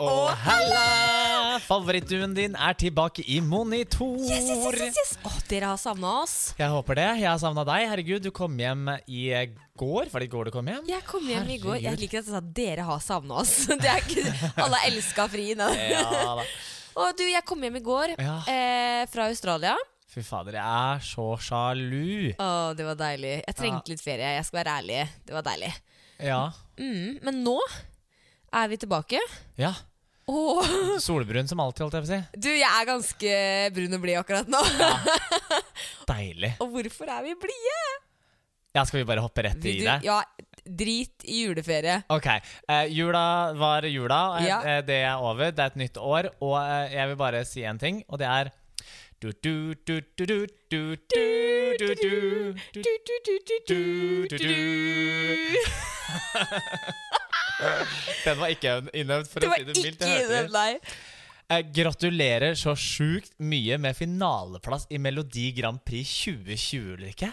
og halla! Favorittduen din er tilbake i monitor. Yes, yes, yes, yes. Åh, dere har savna oss. Jeg håper det. Jeg har savna deg. Herregud, du kom hjem i går. Var det i går du kom hjem? Jeg kom hjem i går. Jeg liker at jeg sa dere har savna oss. Det er ikke, alle elska fri. Frien. Ja da. Og du, jeg kom hjem i går Ja. eh, fra Australia. Fy fader, jeg er så sjalu. Å, det var deilig. Jeg trengte litt ferie. Jeg skal være ærlig. Det var deilig. Ja. Mm, men nå er vi tilbake. ja. Og Solbrun som alltid, holdt jeg på å si. du, jeg er ganske brun og blid akkurat nå. Ja. Deilig. Og hvorfor er vi blide? Ja, Skal vi bare hoppe rett i det? Ja, drit i juleferie. Ok. Eh, jula var jula. eh, Ja. eh, det er over. Det er et nytt år. Og eh, jeg vil bare si en ting, og det er du, Den var ikke innøvd, for Det å var si det ikke mildt. jeg hørte innom deg. Eh, gratulerer så sjukt mye med finaleplass i Melodi Grand Prix 2020, Ulrikke.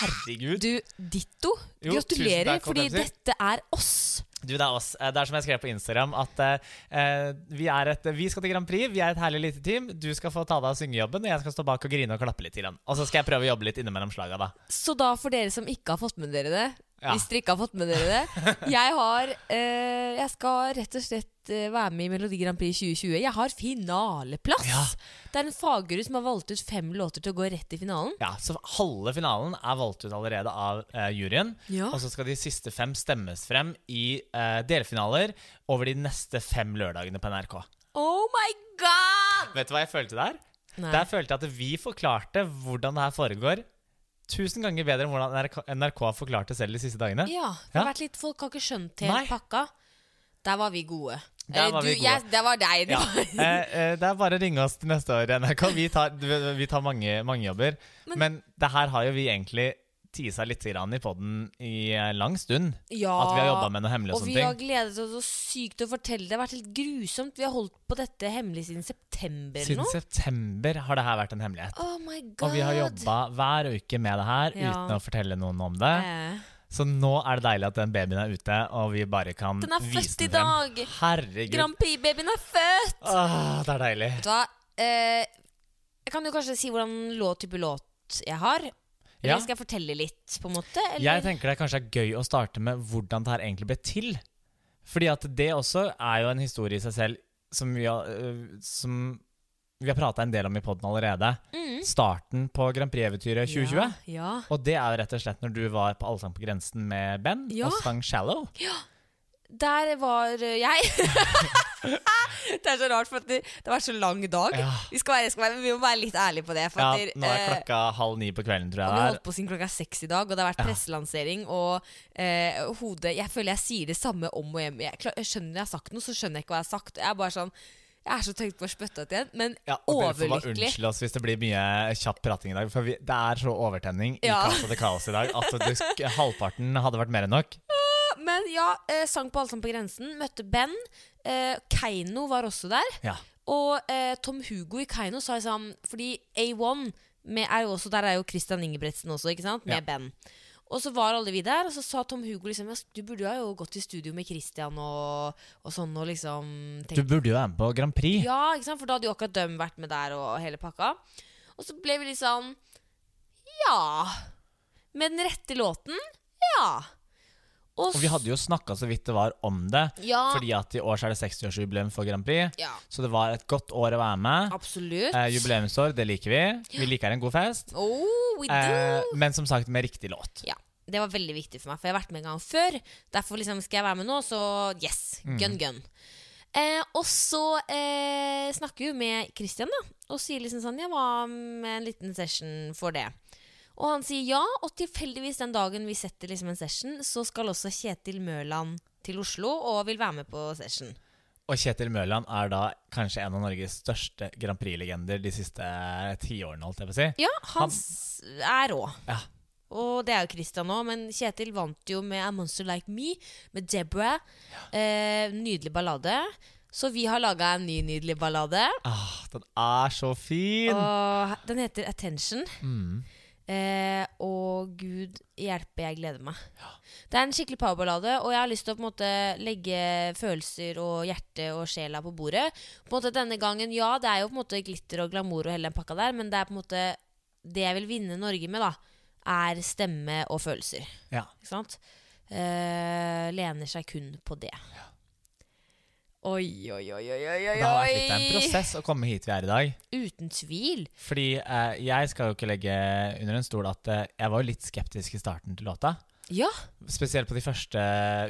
Herregud. Du, ditto. Jo, Gratulerer, takk, fordi dette er oss. Du, det er oss. Eh, Det er som jeg skrev på Instagram, at eh, vi, er et, vi skal til Grand Prix. Vi er et herlig lite team. Du skal få ta deg av syngejobben, og jeg skal stå bak og grine og klappe litt. Grann. Og så skal jeg prøve å jobbe litt innimellom slaga, da. Så da, for dere som ikke har fått med dere det Ja. Hvis dere ikke har fått med dere det Jeg har eh, Jeg skal rett og slett eh, være med i Melodi Grand Prix 2020. Jeg har finaleplass! Ja. Det er en fagjury som har valgt ut fem låter til å gå rett i finalen. Ja, Så halve finalen er valgt ut allerede av eh, juryen. Ja. Og så skal de siste fem stemmes frem i eh, delfinaler over de neste fem lørdagene på NRK. Oh my god! Vet du hva jeg følte der? Nei. Der følte jeg at vi forklarte hvordan det her foregår, tusen ganger bedre enn hvordan NRK, har forklart det selv de siste dagene. Ja, det har Ja. vært litt Folk har ikke skjønt helt Nei. pakka. Der var vi gode. Der var, du, vi gode. Yes, det var deg. Ja. Eh, eh, det er bare å ringe oss til neste år, NRK. Vi tar, vi tar mange, mange jobber. Men, det her har jo vi egentlig tisa litt i poden i lang stund. Ja, At vi har jobba med noe hemmelig og Og vi ting. har gledet oss så sykt til å fortelle. Det har vært helt grusomt. Vi har holdt på dette hemmelig siden september Siden nå. september har det her vært en hemmelighet. Oh my god. Og vi har jobba hver uke med det her Ja. uten å fortelle noen om det. Eh, Så nå er det deilig at den babyen er ute, og vi bare kan vise Den er født i dag! Herregud. Grand Prix-babyen er født! Åh, det er deilig. Hva? Eh, jeg kan jo kanskje si hvordan låt, type låt jeg har. Eller Ja. skal jeg fortelle litt, på en måte? Eller? Jeg tenker det kanskje er gøy å starte med hvordan det her egentlig ble til. Fordi at det også er jo en historie i seg selv som vi har, øh, som vi har prata en del om i poden allerede. Mm. Starten på Grand Prix-eventyret 2020. Ja, ja. Og det er jo rett og slett når du var på Allsang på grensen med Ben Ja. og sang 'Shallow'. Der var eh, jeg. det er så rart, for det, det var så lang dag. Ja. Vi, skal være, jeg skal være, vi må være litt ærlige på det. Ja, der, nå er eh, klokka halv ni på kvelden, tror Og vi holdt på siden klokka seks i dag, og det har vært Ja. presselansering. Og eh, hodet Jeg føler jeg sier det samme om og hjem. Jeg, jeg skjønner jeg har sagt noe, så skjønner jeg ikke hva jeg har sagt. Jeg er bare sånn Jeg er så tenkt på å spytte ut igjen, men Ja, og dere får bare overlykkelig. unnskylde oss hvis det blir mye kjapp prating i dag. For vi, det er så overtenning i Ja. Kaos og det kaos i dag at det, halvparten hadde vært mer enn nok. Men ja, eh, sang på Allsang på grensen. Møtte Ben. Eh, Keiino var også der. Ja. Og eh, Tom Hugo i Keiino sa liksom Fordi A1 med, er jo også, Der er jo Christian Ingebretsen også, ikke sant? Med Ja. Ben. Og så var alle vi der, og så sa Tom Hugo liksom «Ja, Du burde jo ha gått i studio med Christian og, og sånn, og liksom Du burde jo være med på Grand Prix. Ja, ikke sant? For da hadde jo akkurat dem vært med der og hele pakka. Og så ble vi litt sånn Ja. Med den rette låten? Ja. Og vi hadde jo snakka så vidt det var om det, Ja. fordi at i år så er det 60-årsjubileum for Grand Prix. Ja, Så det var et godt år å være med. absolutt. Eh, jubileumsår, det liker vi. Vi liker en god fest. Oh, we do. Eh, men som sagt, med riktig låt. Ja, Det var veldig viktig for meg, for jeg har vært med en gang før. Derfor liksom skal jeg være med nå, så yes. Gun, gun. Eh, og så eh, snakker vi med Christian da og sier liksom sånn Jeg var med en liten session for det. Og han sier ja, og tilfeldigvis den dagen vi setter liksom en session, så skal også Kjetil Mørland til Oslo og vil være med på session. Og Kjetil Mørland er da kanskje en av Norges største Grand Prix-legender de siste tiårene, holdt jeg på å si. Ja, han s- er rå. Ja. Og det er jo Christian òg, men Kjetil vant jo med A Monster Like Me, med Deborah. Eh, nydelig ballade. Så vi har laga en ny nydelig ballade. Ah, den er så fin! Og den heter Attention. Mm. Eh, og gud hjelpe, jeg gleder meg. Det er en skikkelig powerballade, og jeg har lyst til å på en måte legge følelser og hjerte og sjela på bordet. På en måte denne gangen, Ja, det er jo på en måte glitter og glamour og hele den pakka der, men det er på en måte det jeg vil vinne Norge med, da, er stemme og følelser. Ja. Ikke sant? Eh, lener seg kun på det. Oi, oi, oi, oi, oi, oi. Det har vært litt av en prosess å komme hit vi er i dag. Uten tvil. Fordi eh, jeg skal jo ikke legge under en stol at eh, jeg var jo litt skeptisk i starten til låta. Ja. Spesielt på de første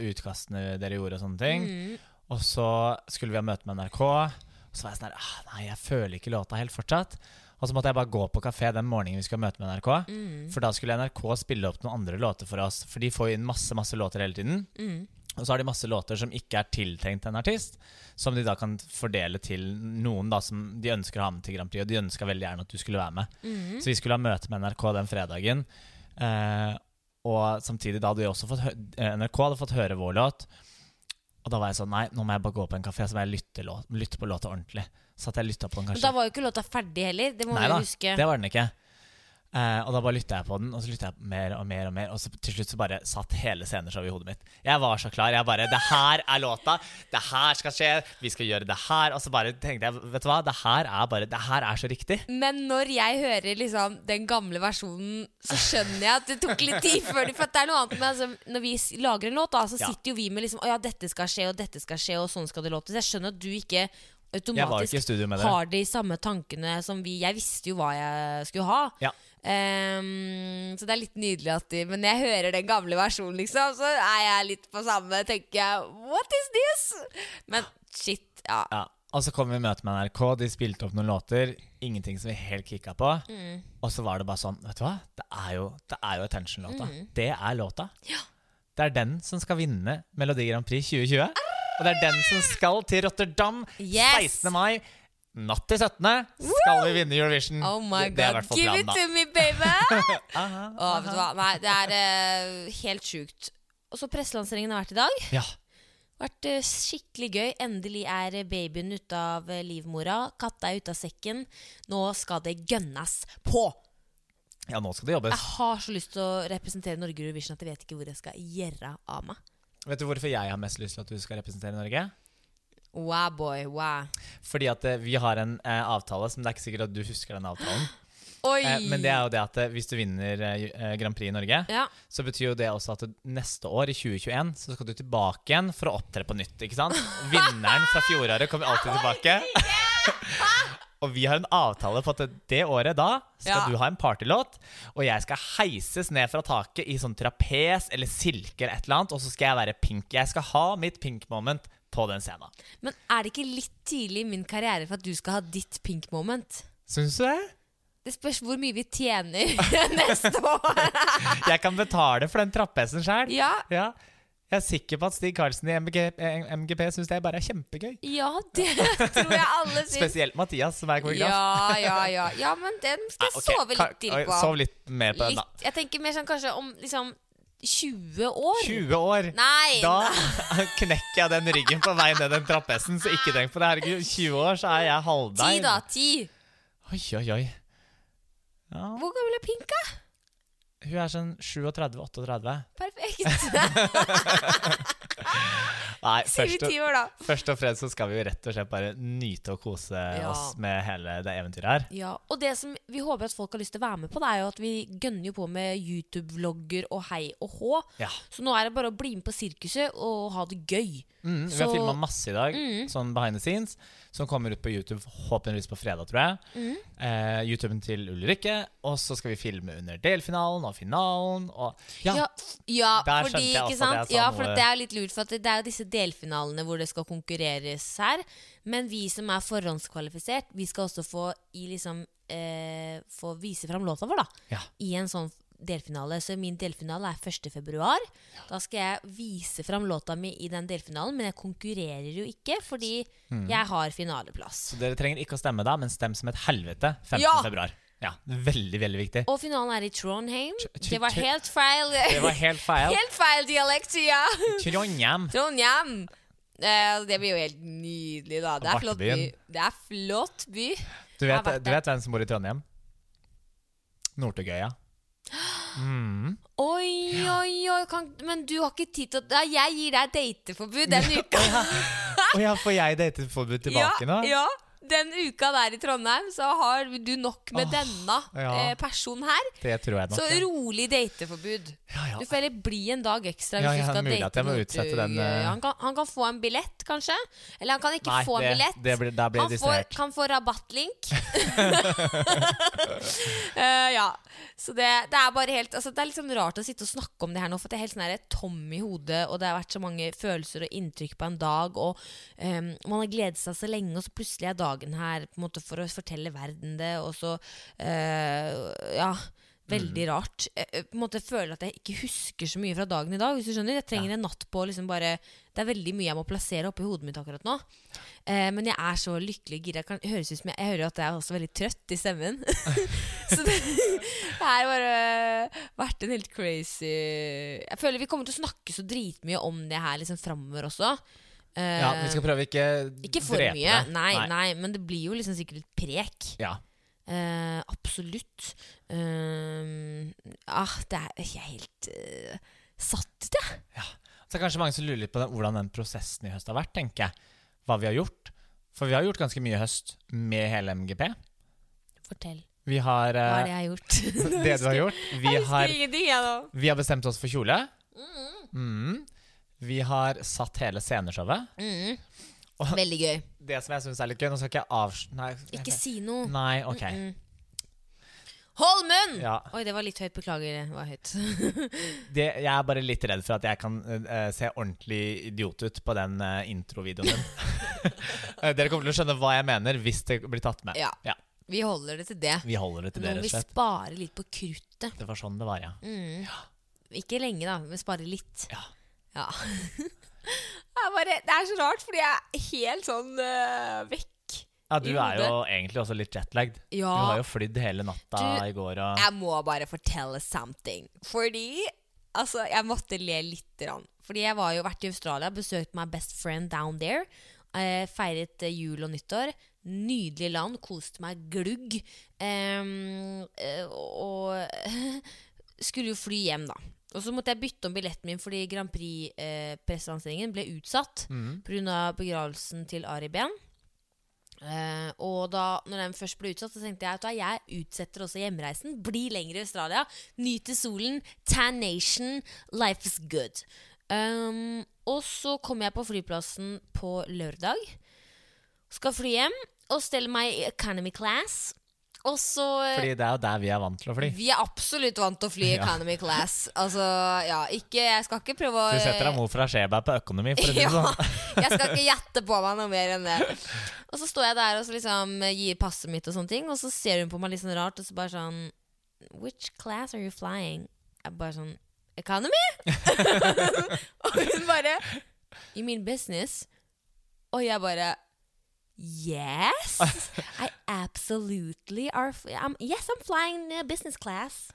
utkastene dere gjorde og sånne ting. Mm. Og så skulle vi ha møte med NRK. Og så var jeg sånn her ah, Nei, jeg føler ikke låta helt fortsatt. Og så måtte jeg bare gå på kafé den morgenen vi skulle ha møte med NRK. Mm. For da skulle NRK spille opp noen andre låter for oss. For de får jo inn masse masse låter hele tiden. Mm. Og så har de masse låter som ikke er tiltenkt en artist, som de da kan fordele til noen da som de ønsker å ha med til Grand Prix. Og de ønska veldig gjerne at du skulle være med. Mm. Så vi skulle ha møte med NRK den fredagen. Eh, og samtidig da hadde vi også fått eh, NRK hadde fått høre vår låt. Og da var jeg sånn Nei, nå må jeg bare gå på en kafé så må jeg lytte, lå- lytte på låta ordentlig. Så at jeg lytta på den kanskje Men da var jo ikke låta ferdig heller. Det må Nei vi da, huske. Det var den ikke. Eh, og da bare lytta jeg på den, og så lytta jeg mer og mer, og mer Og så til slutt så bare satt hele sceneshowet i hodet mitt. Jeg var så klar. Jeg bare Det her er låta! Det her skal skje! Vi skal gjøre det her! Og så bare tenkte jeg, vet du hva, det her er bare Det her er så riktig. Men når jeg hører liksom den gamle versjonen, så skjønner jeg at det tok litt tid før du For det er noe annet med altså, Når vi lager en låt, da, så Ja. sitter jo vi med liksom Å ja, dette skal skje, og dette skal skje, og sånn skal det låte. Så jeg skjønner at du ikke Automatisk har de samme tankene som vi. Jeg visste jo hva jeg skulle ha. Ja. Um, så det er litt nydelig at de Men når jeg hører den gamle versjonen, liksom, så er jeg litt på samme. Tenker jeg What is this? Men shit, ja. Ja. Og så kom vi i møte med NRK, de spilte opp noen låter. Ingenting som vi helt kicka på. Mm. Og så var det bare sånn, vet du hva? Det er jo, det er jo Attention-låta. Mm. Det er låta. Ja. Det er den som skal vinne Melodi Grand Prix 2020. Og det er den som skal til Rotterdam Yes! 16. mai. Natt til 17. skal vi vinne Eurovision. Oh my det, det er god, give it planen, to me, baby! Aha, Å, vet du hva? Nei, det er uh, helt sjukt. Og så presselanseringen har vært i dag. Ja. Vært uh, skikkelig gøy. Endelig er eh, babyen ute av livmora. Katta er ute av sekken. Nå skal det gønnes på! ja, nå skal det jobbes. Jeg har så lyst til å representere Norge i Eurovision at jeg vet ikke hvor jeg skal gjøre av meg. Vet du hvorfor jeg har mest lyst til at du skal representere Norge? Wow, boy, wow. Fordi at eh, vi har en eh, avtale som det er ikke sikkert at du husker den avtalen. Oi! Eh, men det er jo det at eh, hvis du vinner eh, Grand Prix i Norge, Ja. så betyr jo det også at neste år, i 2021, så skal du tilbake igjen for å opptre på nytt. ikke sant? Vinneren fra fjoråret kommer alltid tilbake. og vi har en avtale på at det året da skal Ja. du ha en partylåt, og jeg skal heises ned fra taket i sånn trapes eller silke eller et eller annet, og så skal jeg være pink. Jeg skal ha mitt pink moment på den scenen. Men er det ikke litt tidlig i min karriere for at du skal ha ditt pink moment? Syns du det? Det spørs hvor mye vi tjener neste år. Jeg kan betale for den trapesen sjøl. ja, Ja. Jeg er sikker på at Stig Karlsen i MG, eh, MGP syns det bare er kjempegøy. ja, det tror jeg alle syns. Spesielt Mathias, som er koreograf. Ja, ja, ja. Ja, men den skal jeg ah, okay. sove litt til på. Sov litt mer på den, da. Jeg tenker mer sånn kanskje om liksom 20 år. 20 år! Nei! Da knekker jeg den ryggen på vei ned den trappehesten, så ikke tenk på det. Herregud, 20 år, så er jeg Ti, halvdeig. da. Ti. Oi, oi, oi. Ja, Hvor gammel er Pinka? Hun er sånn 37-38. Perfekt. Nei, først og, år, først og fremst så skal vi jo rett og slett bare nyte og kose Ja. oss med hele det eventyret her. Ja, og det som vi håper at folk har lyst til å være med på, det er jo at vi gønner jo på med YouTube-vlogger og hei og hå. Ja. Så nå er det bare å bli med på sirkuset og ha det gøy. Mm, vi har filma masse i dag, Mm. sånn behind the scenes, som kommer ut på YouTube håpenligvis på fredag, tror jeg. Mm. Eh, YouTuben til Ulrikke. Og så skal vi filme under delfinalen og finalen. Og ja, Ja, ja fordi, ikke sant? Det Ja, for det er litt lurt, for det er jo disse delfinalene hvor det skal konkurreres her. Men vi som er forhåndskvalifisert, vi skal også få, i liksom, eh, få vise fram låta vår, da. Ja. I en sånn delfinale. Så min delfinale er 1. februar. Da skal jeg vise fram låta mi i den delfinalen, men jeg konkurrerer jo ikke, fordi Mm. jeg har finaleplass. Så dere trenger ikke å stemme da, men stem som et helvete 15.2. Ja! Ja, Veldig, veldig viktig. Og finalen er i Trondheim. Det var helt feil. Det var helt feil. Helt feil dialekt, ja. Trondheim. Trondheim! Eh, det blir jo helt nydelig, da. Det er flott by. Det er flott by. Du vet, du vet hvem som bor i Trondheim? Northugøya. Mm. Oi, oi, oi. Kan, men du har ikke tid til å Jeg gir deg dateforbud den uka. Å ja, får jeg dateforbud tilbake nå? Ja, ja. Den uka der i Trondheim så har du nok med oh, denne ja. eh, personen her. Det tror jeg nok. Så rolig dateforbud. Ja, ja. Du får heller bli en dag ekstra hvis du skal date du- den, uh... han, kan, han kan få en billett, kanskje. Eller han kan ikke Nei, få en det- billett. det blir- blir han får, kan få rabattlink. uh, ja. Så det, det er bare helt altså, Det er sånn rart å sitte og snakke om det her nå, for det er helt sånn her tom i hodet, og det har vært så mange følelser og inntrykk på en dag, og um, man har gledet seg så lenge, og så plutselig er dagen her på en måte for å fortelle verden det, og så eh, Ja. Veldig Mm. rart. Jeg, jeg på en måte føler at jeg ikke husker så mye fra dagen i dag. Hvis du skjønner Jeg trenger en natt på å liksom bare Det er veldig mye jeg må plassere oppi hodet mitt akkurat nå. Eh, men jeg er så lykkelig gira. Som jeg, jeg hører at jeg er også veldig trøtt i stemmen. så det, det har bare vært en helt crazy Jeg føler vi kommer til å snakke så dritmye om det her liksom framover også. Eh, Ja, vi skal prøve ikke ikke for drepe mye, det. nei, nei, men det blir jo liksom sikkert litt prek. Ja. Uh, absolutt. Uh, ah, det er jeg er helt eh, satt ut, jeg. Så er det kanskje mange som lurer litt på den, hvordan den prosessen i høst har vært, tenker jeg. Hva vi har gjort. For vi har gjort ganske mye i høst med hele MGP. Fortell. Vi har Hva eh, det jeg har gjort? det du har gjort. Vi jeg husker har, ingenting, jeg nå. vi har bestemt oss for kjole. Mm. Vi har satt hele sceneshowet. Mm. Og- Veldig gøy. Det som jeg syns er litt gøy Nå skal ikke jeg avsløre Ikke si noe. nei ok. Mm. Hold munn! Ja. Oi, det var litt høyt. Beklager. Det var høyt. Det, jeg er bare litt redd for at jeg kan uh, se ordentlig idiot ut på den uh, introvideoen din. Dere kommer til å skjønne hva jeg mener hvis det blir tatt med. Ja. Ja. Vi holder det til det. Vi holder det til Nå det, må rett vi og slett. spare litt på kruttet. Det var sånn det var, ja. Mm. Ikke lenge, da, men spare litt. Ja. Ja. bare, det er så rart, fordi jeg er helt sånn øh, vekk. Ja, Du er jo egentlig også litt jetlagd. Ja. Du har jo flydd hele natta Du- i går og Jeg må bare fortelle something. Fordi Altså, jeg måtte le lite grann. Fordi jeg var jo vært i Australia, besøkt my best friend down there. Eh, feiret eh, jul og nyttår. Nydelig land. Koste meg glugg. Eh, og skulle jo fly hjem, da. Og så måtte jeg bytte om billetten min fordi Grand Prix-presslanseringen ble utsatt mm. pga. begravelsen til Ari Behn. Eh, og da når den først ble utsatt, så tenkte jeg at da, jeg utsetter også hjemreisen. Bli lenger i Australia. Nyte solen. Tan Nation. Life is good. Um, og så kommer jeg på flyplassen på lørdag. Skal fly hjem og stelle meg i economy class. Og så eh, Fordi det er jo der vi er vant til å fly. Vi er absolutt vant til å fly Ja. economy class. Altså, ja, ikke Jeg skal ikke prøve å Du setter deg mot fra Skjeberg på økonomi, for å si det ja, sånn. jeg skal ikke gjette på meg noe mer enn det. Og så står jeg der og så liksom gir passet mitt, og sånne ting Og så ser hun på meg litt sånn rart, og så bare sånn Which class are you flying? Jeg bare sånn Economy? og hun bare You mean business? Og jeg bare Yes, I absolutely are. I'm, yes, I'm flying uh, business class.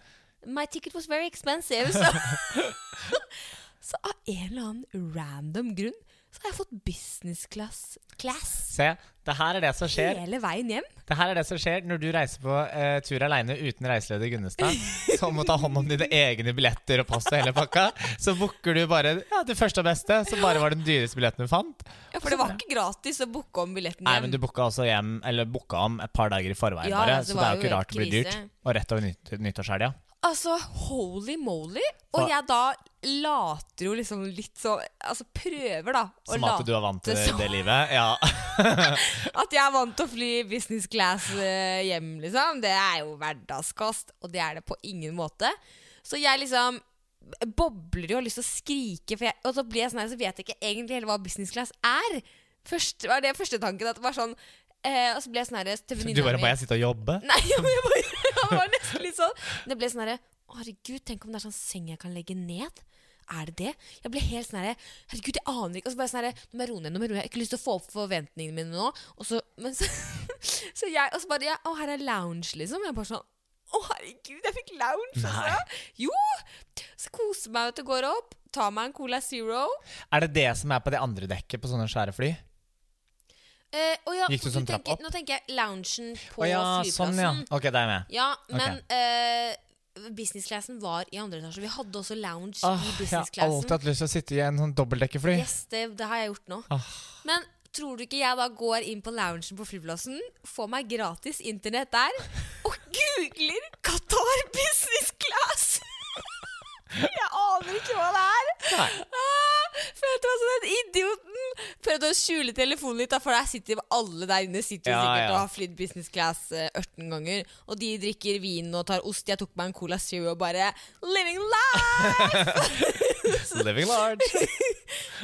My ticket was very expensive. so så av en eller annen random grunn så har jeg fått business class, class Se, det her er det som skjer hele veien hjem. Det her er det som skjer når du reiser på uh, tur aleine uten reiseleder Gunnestad, som må ta hånd om dine egne billetter og pass og hele pakka. Så booker du bare ja, det første og beste, som bare var den dyreste billetten du fant. Ja, For det var ikke gratis å booke om billetten hjem. Nei, men du booka også hjem Eller booka om et par dager i forveien, Ja, bare. Så det er jo ikke rart det blir dyrt. Og rett over nytt, nyttårshelga. Altså, holy moly. Og jeg da later jo liksom litt sånn Altså prøver, da. Som at du er vant til så. det livet. Ja. At jeg er vant til å fly business class eh, hjem, liksom. Det er jo hverdagskost, og det er det på ingen måte. Så jeg liksom bobler jo og har lyst til å skrike, jeg, og så blir jeg sånn her, så vet jeg ikke egentlig heller hva business class er. Først var det første tanken at det var sånn eh, Og så ble jeg sånn her til Du venninna bare Må jeg sitte og jobbe? Nei, jeg bare, jeg var nesten litt sånn Det ble sånn herre herregud, tenk om det er sånn seng jeg kan legge ned. Er det det? Jeg ble helt sånn herre Herregud, jeg aner ikke. Og så bare sånn herre Nå må jeg roe ned. Nå må jeg roe ned. Jeg har ikke lyst til å få opp forventningene mine nå. Og så, men så, så jeg Og så bare ja, Å, her er lounge, liksom. Jeg bare sånn Å, herregud, jeg fikk lounge, altså. Jo! Så koser meg at det går opp. Tar meg en Cola Zero. Er det det som er på det andre dekket på sånne svære fly? Eh, og ja, Gikk du sånn trapp tenker, opp? Nå tenker jeg loungen på Å ja, flyplassen. sånn, ja. Ok, da er jeg med. Ja, men eh, businessclassen var i andre etasje. Vi hadde også lounge Åh, i jeg har alltid hatt lyst til å sitte i en sånn dobbeltdekkerfly. Yes, det, det har jeg gjort nå. Åh. Men tror du ikke jeg da går inn på loungen på flyplassen, får meg gratis internett der, og googler Qatar business class? Jeg aner ikke hva det er. Nei. Ah, følte meg som den idioten. Prøvde å skjule telefonen litt, da, for der sitter alle der inne sitter Ja, sikkert ja. og har flydd business class eh, 18 ganger. Og de drikker vin og tar ost. Jeg tok meg en Cola Zero og bare Living life! Living large.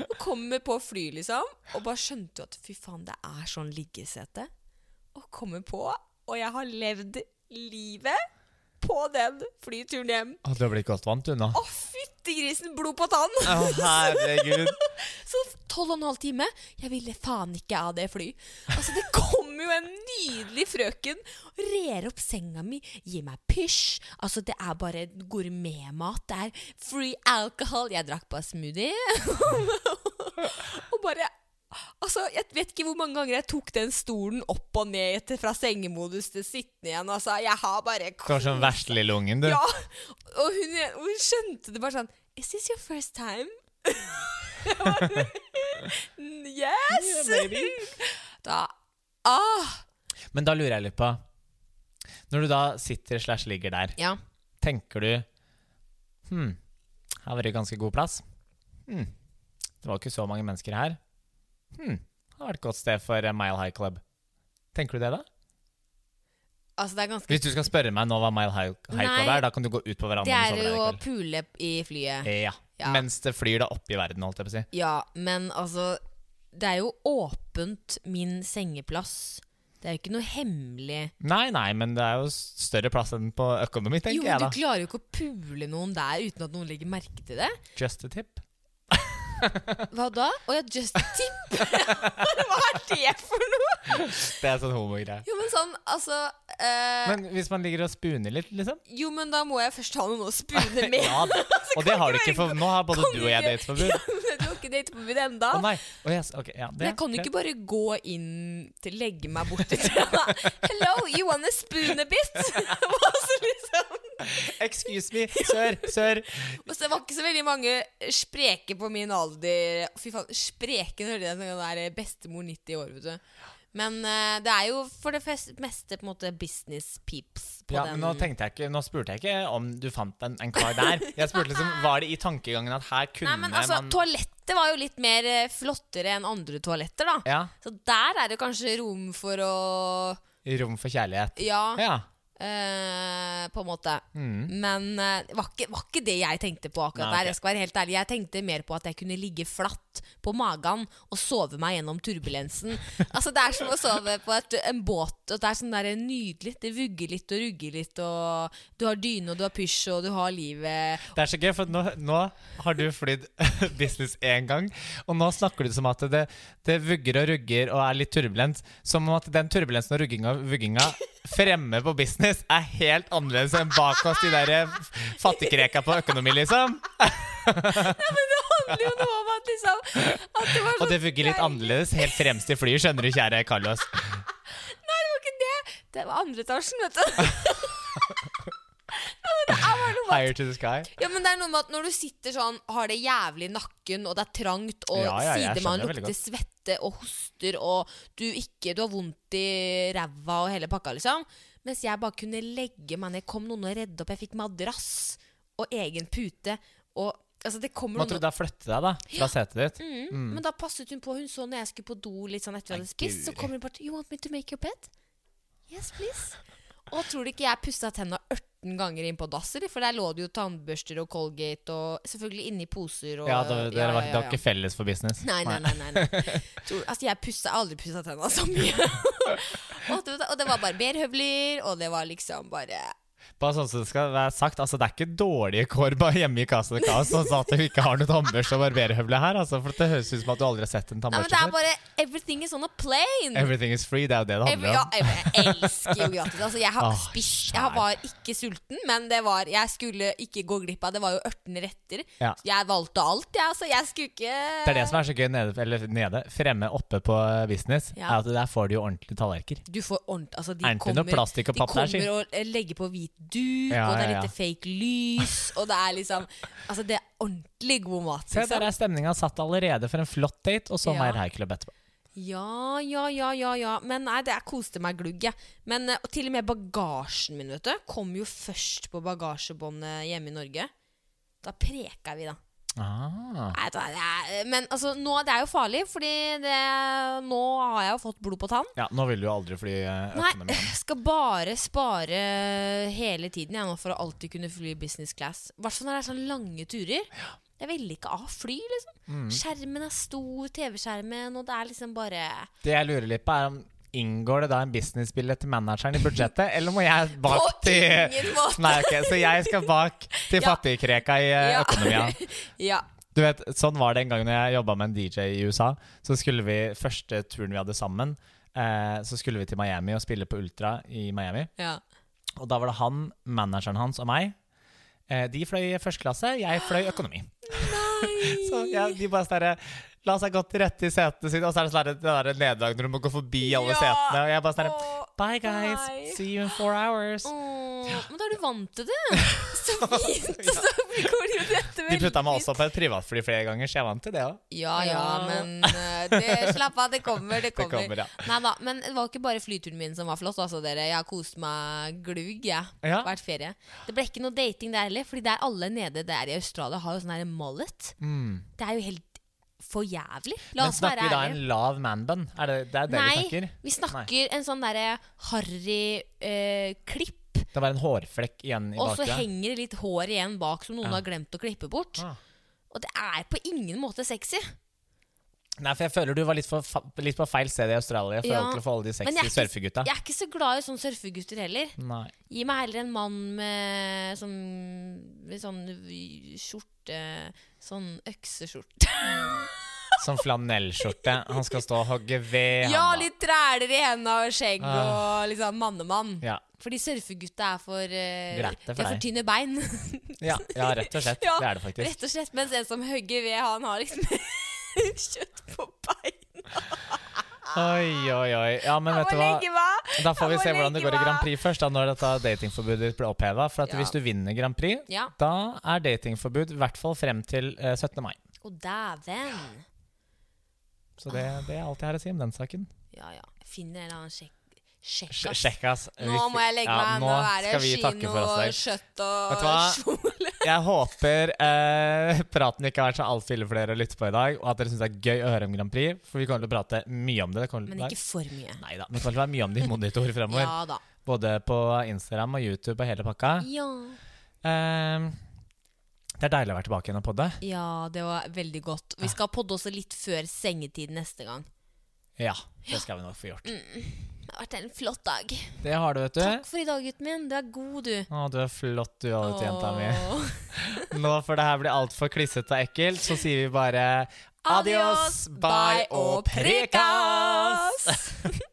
Og kommer på fly, liksom, og bare skjønte at fy faen, det er sånn liggesete. Og kommer på, og jeg har levd livet på den flyturen hjem. Og du har blitt godt vant, unna? Å, fytti grisen, blod på tann! Å, herregud. Så tolv og en halv time. Jeg ville faen ikke av det fly. Altså, det kommer jo en nydelig frøken og rer opp senga mi, gir meg pysj. Altså, det er bare gourmetmat. Det er free alcohol. Jeg drakk bare smoothie. og bare Altså, Jeg vet ikke hvor mange ganger jeg tok den stolen opp og ned til, fra sengemodus til sittende igjen. Altså, Jeg har bare Du var sånn verste lille ungen, du. Ja, og hun, hun skjønte det bare sånn Is this your first time? Bare, yes! Yeah, maybe. Da Ah! Men da lurer jeg litt på Når du da sitter slash ligger der, Ja. tenker du Hm, her var det ganske god plass. Hm, det var ikke så mange mennesker her. Hm, det har vært et godt sted for eh, Mile High Club. Tenker du det, da? Altså, det ganske Hvis du skal spørre meg nå hva Mile High, High Club Nei. er, da kan du gå ut på Det verandaen og er sove der jo å pule i flyet. Ja. Ja. Mens det flyr da opp i verden, holdt jeg på å si. Ja, men altså Det er jo åpent min sengeplass. Det er jo ikke noe hemmelig. Nei, nei, men det er jo større plass enn på økonomi, tenker Jo, jeg men da. du klarer jo ikke å pule noen der uten at noen legger merke til det. Just a tip. Hva da? Å ja, just a tip! Hva er det for noe? Det er sånn homogreie. Jo, men sånn, altså eh, Men hvis man ligger og spooner litt, liksom? Jo, men da må jeg først ha noen å spune med. Ja, og det har du ikke, for nå har både du og jeg dateforbud. Men du har ikke dateforbud ennå. Oh, oh, yes, ok, ja, Men jeg kan jo ikke bare gå inn til legge meg bort til. Hello, you wanna spoon a bit? Liksom? Excuse me, sør, sør. Og så det var ikke så veldig mange spreke på min alder. Fy faen, spreken hørte jeg sånn der bestemor 90 år, vet du. Men uh, det er jo for det meste på en måte business peeps på Ja, den. men nå, tenkte jeg ikke, nå spurte jeg ikke om du fant en, en kar der. Jeg spurte liksom, Var det i tankegangen at her kunne Nei, men altså, man Toalettet var jo litt mer eh, flottere enn andre toaletter, da. Ja, Så der er det kanskje rom for å rom for kjærlighet. Ja, Ja. Eh, på en måte. Mm. Men det det var ikke, var ikke det jeg tenkte på akkurat Nei, okay. der. Jeg skal være helt ærlig Jeg tenkte mer på at jeg kunne ligge flatt på magen og sove meg gjennom turbulensen. altså Det er som å sove på et, en båt. Og Det er sånn der nydelig. Det vugger litt og rugger litt, og du har dyne og du har pysj og du har livet. Det er så gøy, for nå, nå har du flydd business én gang, og nå snakker du som at det, det vugger og rugger og er litt turbulent. Som om at den turbulensen og rugginga, vugginga fremme på business er helt annerledes enn bak oss, de der fattigkreka på økonomi, liksom. Men det handler jo noe om at liksom At det var Og det fungerer litt annerledes helt fremst i flyet, skjønner du, kjære Carlos. Nei, det var ikke det. Det var andre etasjen, vet du. Higher to the sky. Ja, men det er noe med at når du sitter sånn, har det jævlig i nakken, og det er trangt, og Ja, ja, sidemannen sidemann lukter svette og hoster, og du ikke Du har vondt i ræva og hele pakka, liksom. Mens jeg bare kunne legge meg ned. Kom noen og redde opp. Jeg fikk madrass og egen pute. Og altså, det kommer Man trodde du da flytte deg, da? Fra setet ditt? Mm. Men da passet hun på. Hun så når jeg skulle på do litt sånn etter at jeg hadde spist, så kommer hun bare til You want me to make your bed? Yes, please. Og tror du ikke jeg pussa tenna 18 ganger inn på dass, eller? For der lå det jo tannbørster og Colgate og selvfølgelig inni poser og Ja, det, det, ja, ja, ja, det var ikke felles for business? Nei, nei, nei. nei, nei. Altså, jeg pussa aldri pussa tenna så mye. og, det, og det var barberhøvler, og det var liksom bare Bare sånn som det skal være sagt, altså det er ikke dårlige kår bare hjemme i Casa de Cas sånn at du ikke har noe tannbørste og barberhøvle her, altså, for det høres ut som at du aldri har sett en tannbørste det er før. bare Everything is on a plane. Everything is free, det er jo det det handler om. om. jeg, jeg elsker jo gratis. Altså, jeg har oh, spist. Jeg var ikke sulten, men det var jeg skulle ikke gå glipp av Det var jo 18 retter. Ja. Jeg valgte alt, jeg. altså, jeg skulle ikke Det er det som er så gøy nede, eller nede, fremme oppe på business, Ja. er at der får du jo ordentlige tallerkener. Du får ordentlig altså, de noe kommer, de kommer og legger på hvit duk, Ja, og det er ja, ja. litt fake lys, og det er liksom Altså, det er ordentlig god mat. Se, Liksom. der er stemninga satt allerede for en flott date, og så mer haiklubb etterpå. Ja, ja, ja, ja, ja. Men nei, det jeg koste meg glugg, jeg. Men eh, og til og med bagasjen min, vet du, kom jo først på bagasjebåndet hjemme i Norge. Da preka vi, da. Ah. Nei, det er, men altså, nå, det er jo farlig, fordi det, nå har jeg jo fått blod på tann. Ja, nå vil du jo aldri fly økende Nei, jeg skal bare spare hele tiden jeg nå for å alltid kunne fly business class. I hvert fall når det er sånne lange turer. Jeg vil ikke av fly, liksom. Mm. Skjermen er stor, TV-skjermen, og det er liksom bare Det jeg lurer litt på, er om inngår det da en businessbillett til manageren i budsjettet, eller må jeg bak På til ingen måte! Nei, ok, Så jeg skal bak til fattigkreka i eh, Ja. økonomia. Ja. Du vet, Sånn var det en gang når jeg jobba med en DJ i USA. Så skulle vi, Første turen vi hadde sammen, eh, så skulle vi til Miami og spille på Ultra i Miami. ja. Og da var det han, manageren hans og meg. Eh, de fløy første klasse, jeg fløy økonomi. Nei! Så ja, de bare sånn La seg godt til rette i setene sine, og så er det sånn der- det der nederlag når du må gå forbi alle Ja. setene. Og jeg bare sånn Bye, guys. bye. See you in four hours. Åh, men da er du vant til det. Så fint! Og så går det jo dette De veldig putta meg også på et privatfly flere ganger, så jeg vant til det òg. Ja, ja, Ja. men eh, det, slapp av, det kommer. Det Det kommer. kommer, ja. Nei da, men det var ikke bare flyturen min som var flott. Altså, dere. Jeg har kost meg glugg, jeg. Ja. Vært ferie. Det ble ikke noe dating der heller, Fordi der alle nede der i Australia har jo sånn her mullet. Mm. Det er jo helt for jævlig. La oss være snakker vi da en lav manbun? Er det det, er det Nei, vi snakker? vi snakker en sånn derre harry eh, klipp, Det var en hårflekk igjen i og så henger det litt hår igjen bak som noen Ja. har glemt å klippe bort. Ah. Og det er på ingen måte sexy. Nei, for jeg føler du var litt, for, litt på feil sted i Australia for Ja, å få alle de sexy er surfegutta. Jeg er ikke så glad i sånne surfegutter heller. Nei. Gi meg heller en mann med sånn, med sånn skjorte Sånn økseskjorte. Som flanellskjorte. Han skal stå og hogge ved. Ja, han litt træler i hendene og skjegg Ah. og liksom mannemann. Ja. Fordi surfegutta er for uh, Glatte for er for tynne bein. Ja, ja, rett og slett. Ja, Det er det faktisk. Rett og slett. Mens en som hogger ved, han har liksom kjøtt på bein. Oi, oi, oi. Ja, men vet du hva? Da får vi se hvordan det går i. Grand Prix først, da, når dette datingforbudet blir oppheva. For at Ja. hvis du vinner Grand Prix, Ja. da er datingforbud i hvert fall frem til eh, 17. mai. Å, dæven. Så det, det er alt jeg har å si om den saken. Ja, ja. Jeg finner en eller annen sjekk. Sjekkas. Sj- ass. Sjekk, ass. Nå må jeg legge Ja, meg. nå Nå er det i og kjøtt og kjole. Jeg håper eh, praten ikke har vært så altfor ille for dere å lytte på i dag, og at dere syns det er gøy å høre om Grand Prix, for vi kommer til å prate mye om det. det Men ikke for mye. Nei da, men det kommer til å være mye om det i Monitor fremover. Ja da. Både på Instagram og YouTube og hele pakka. Ja. Eh, det er deilig å være tilbake igjen og podde. ja, det var veldig godt. Vi skal podde også litt før sengetid neste gang. Ja, det skal vi nok få gjort. Det har vært en flott dag. Det har du, vet du. Takk for i dag, gutten min. Du er god, du. Å, du er flott, du òg, jenta mi. Nå før det her blir altfor klissete og ekkelt, så sier vi bare adios, bye og prekas!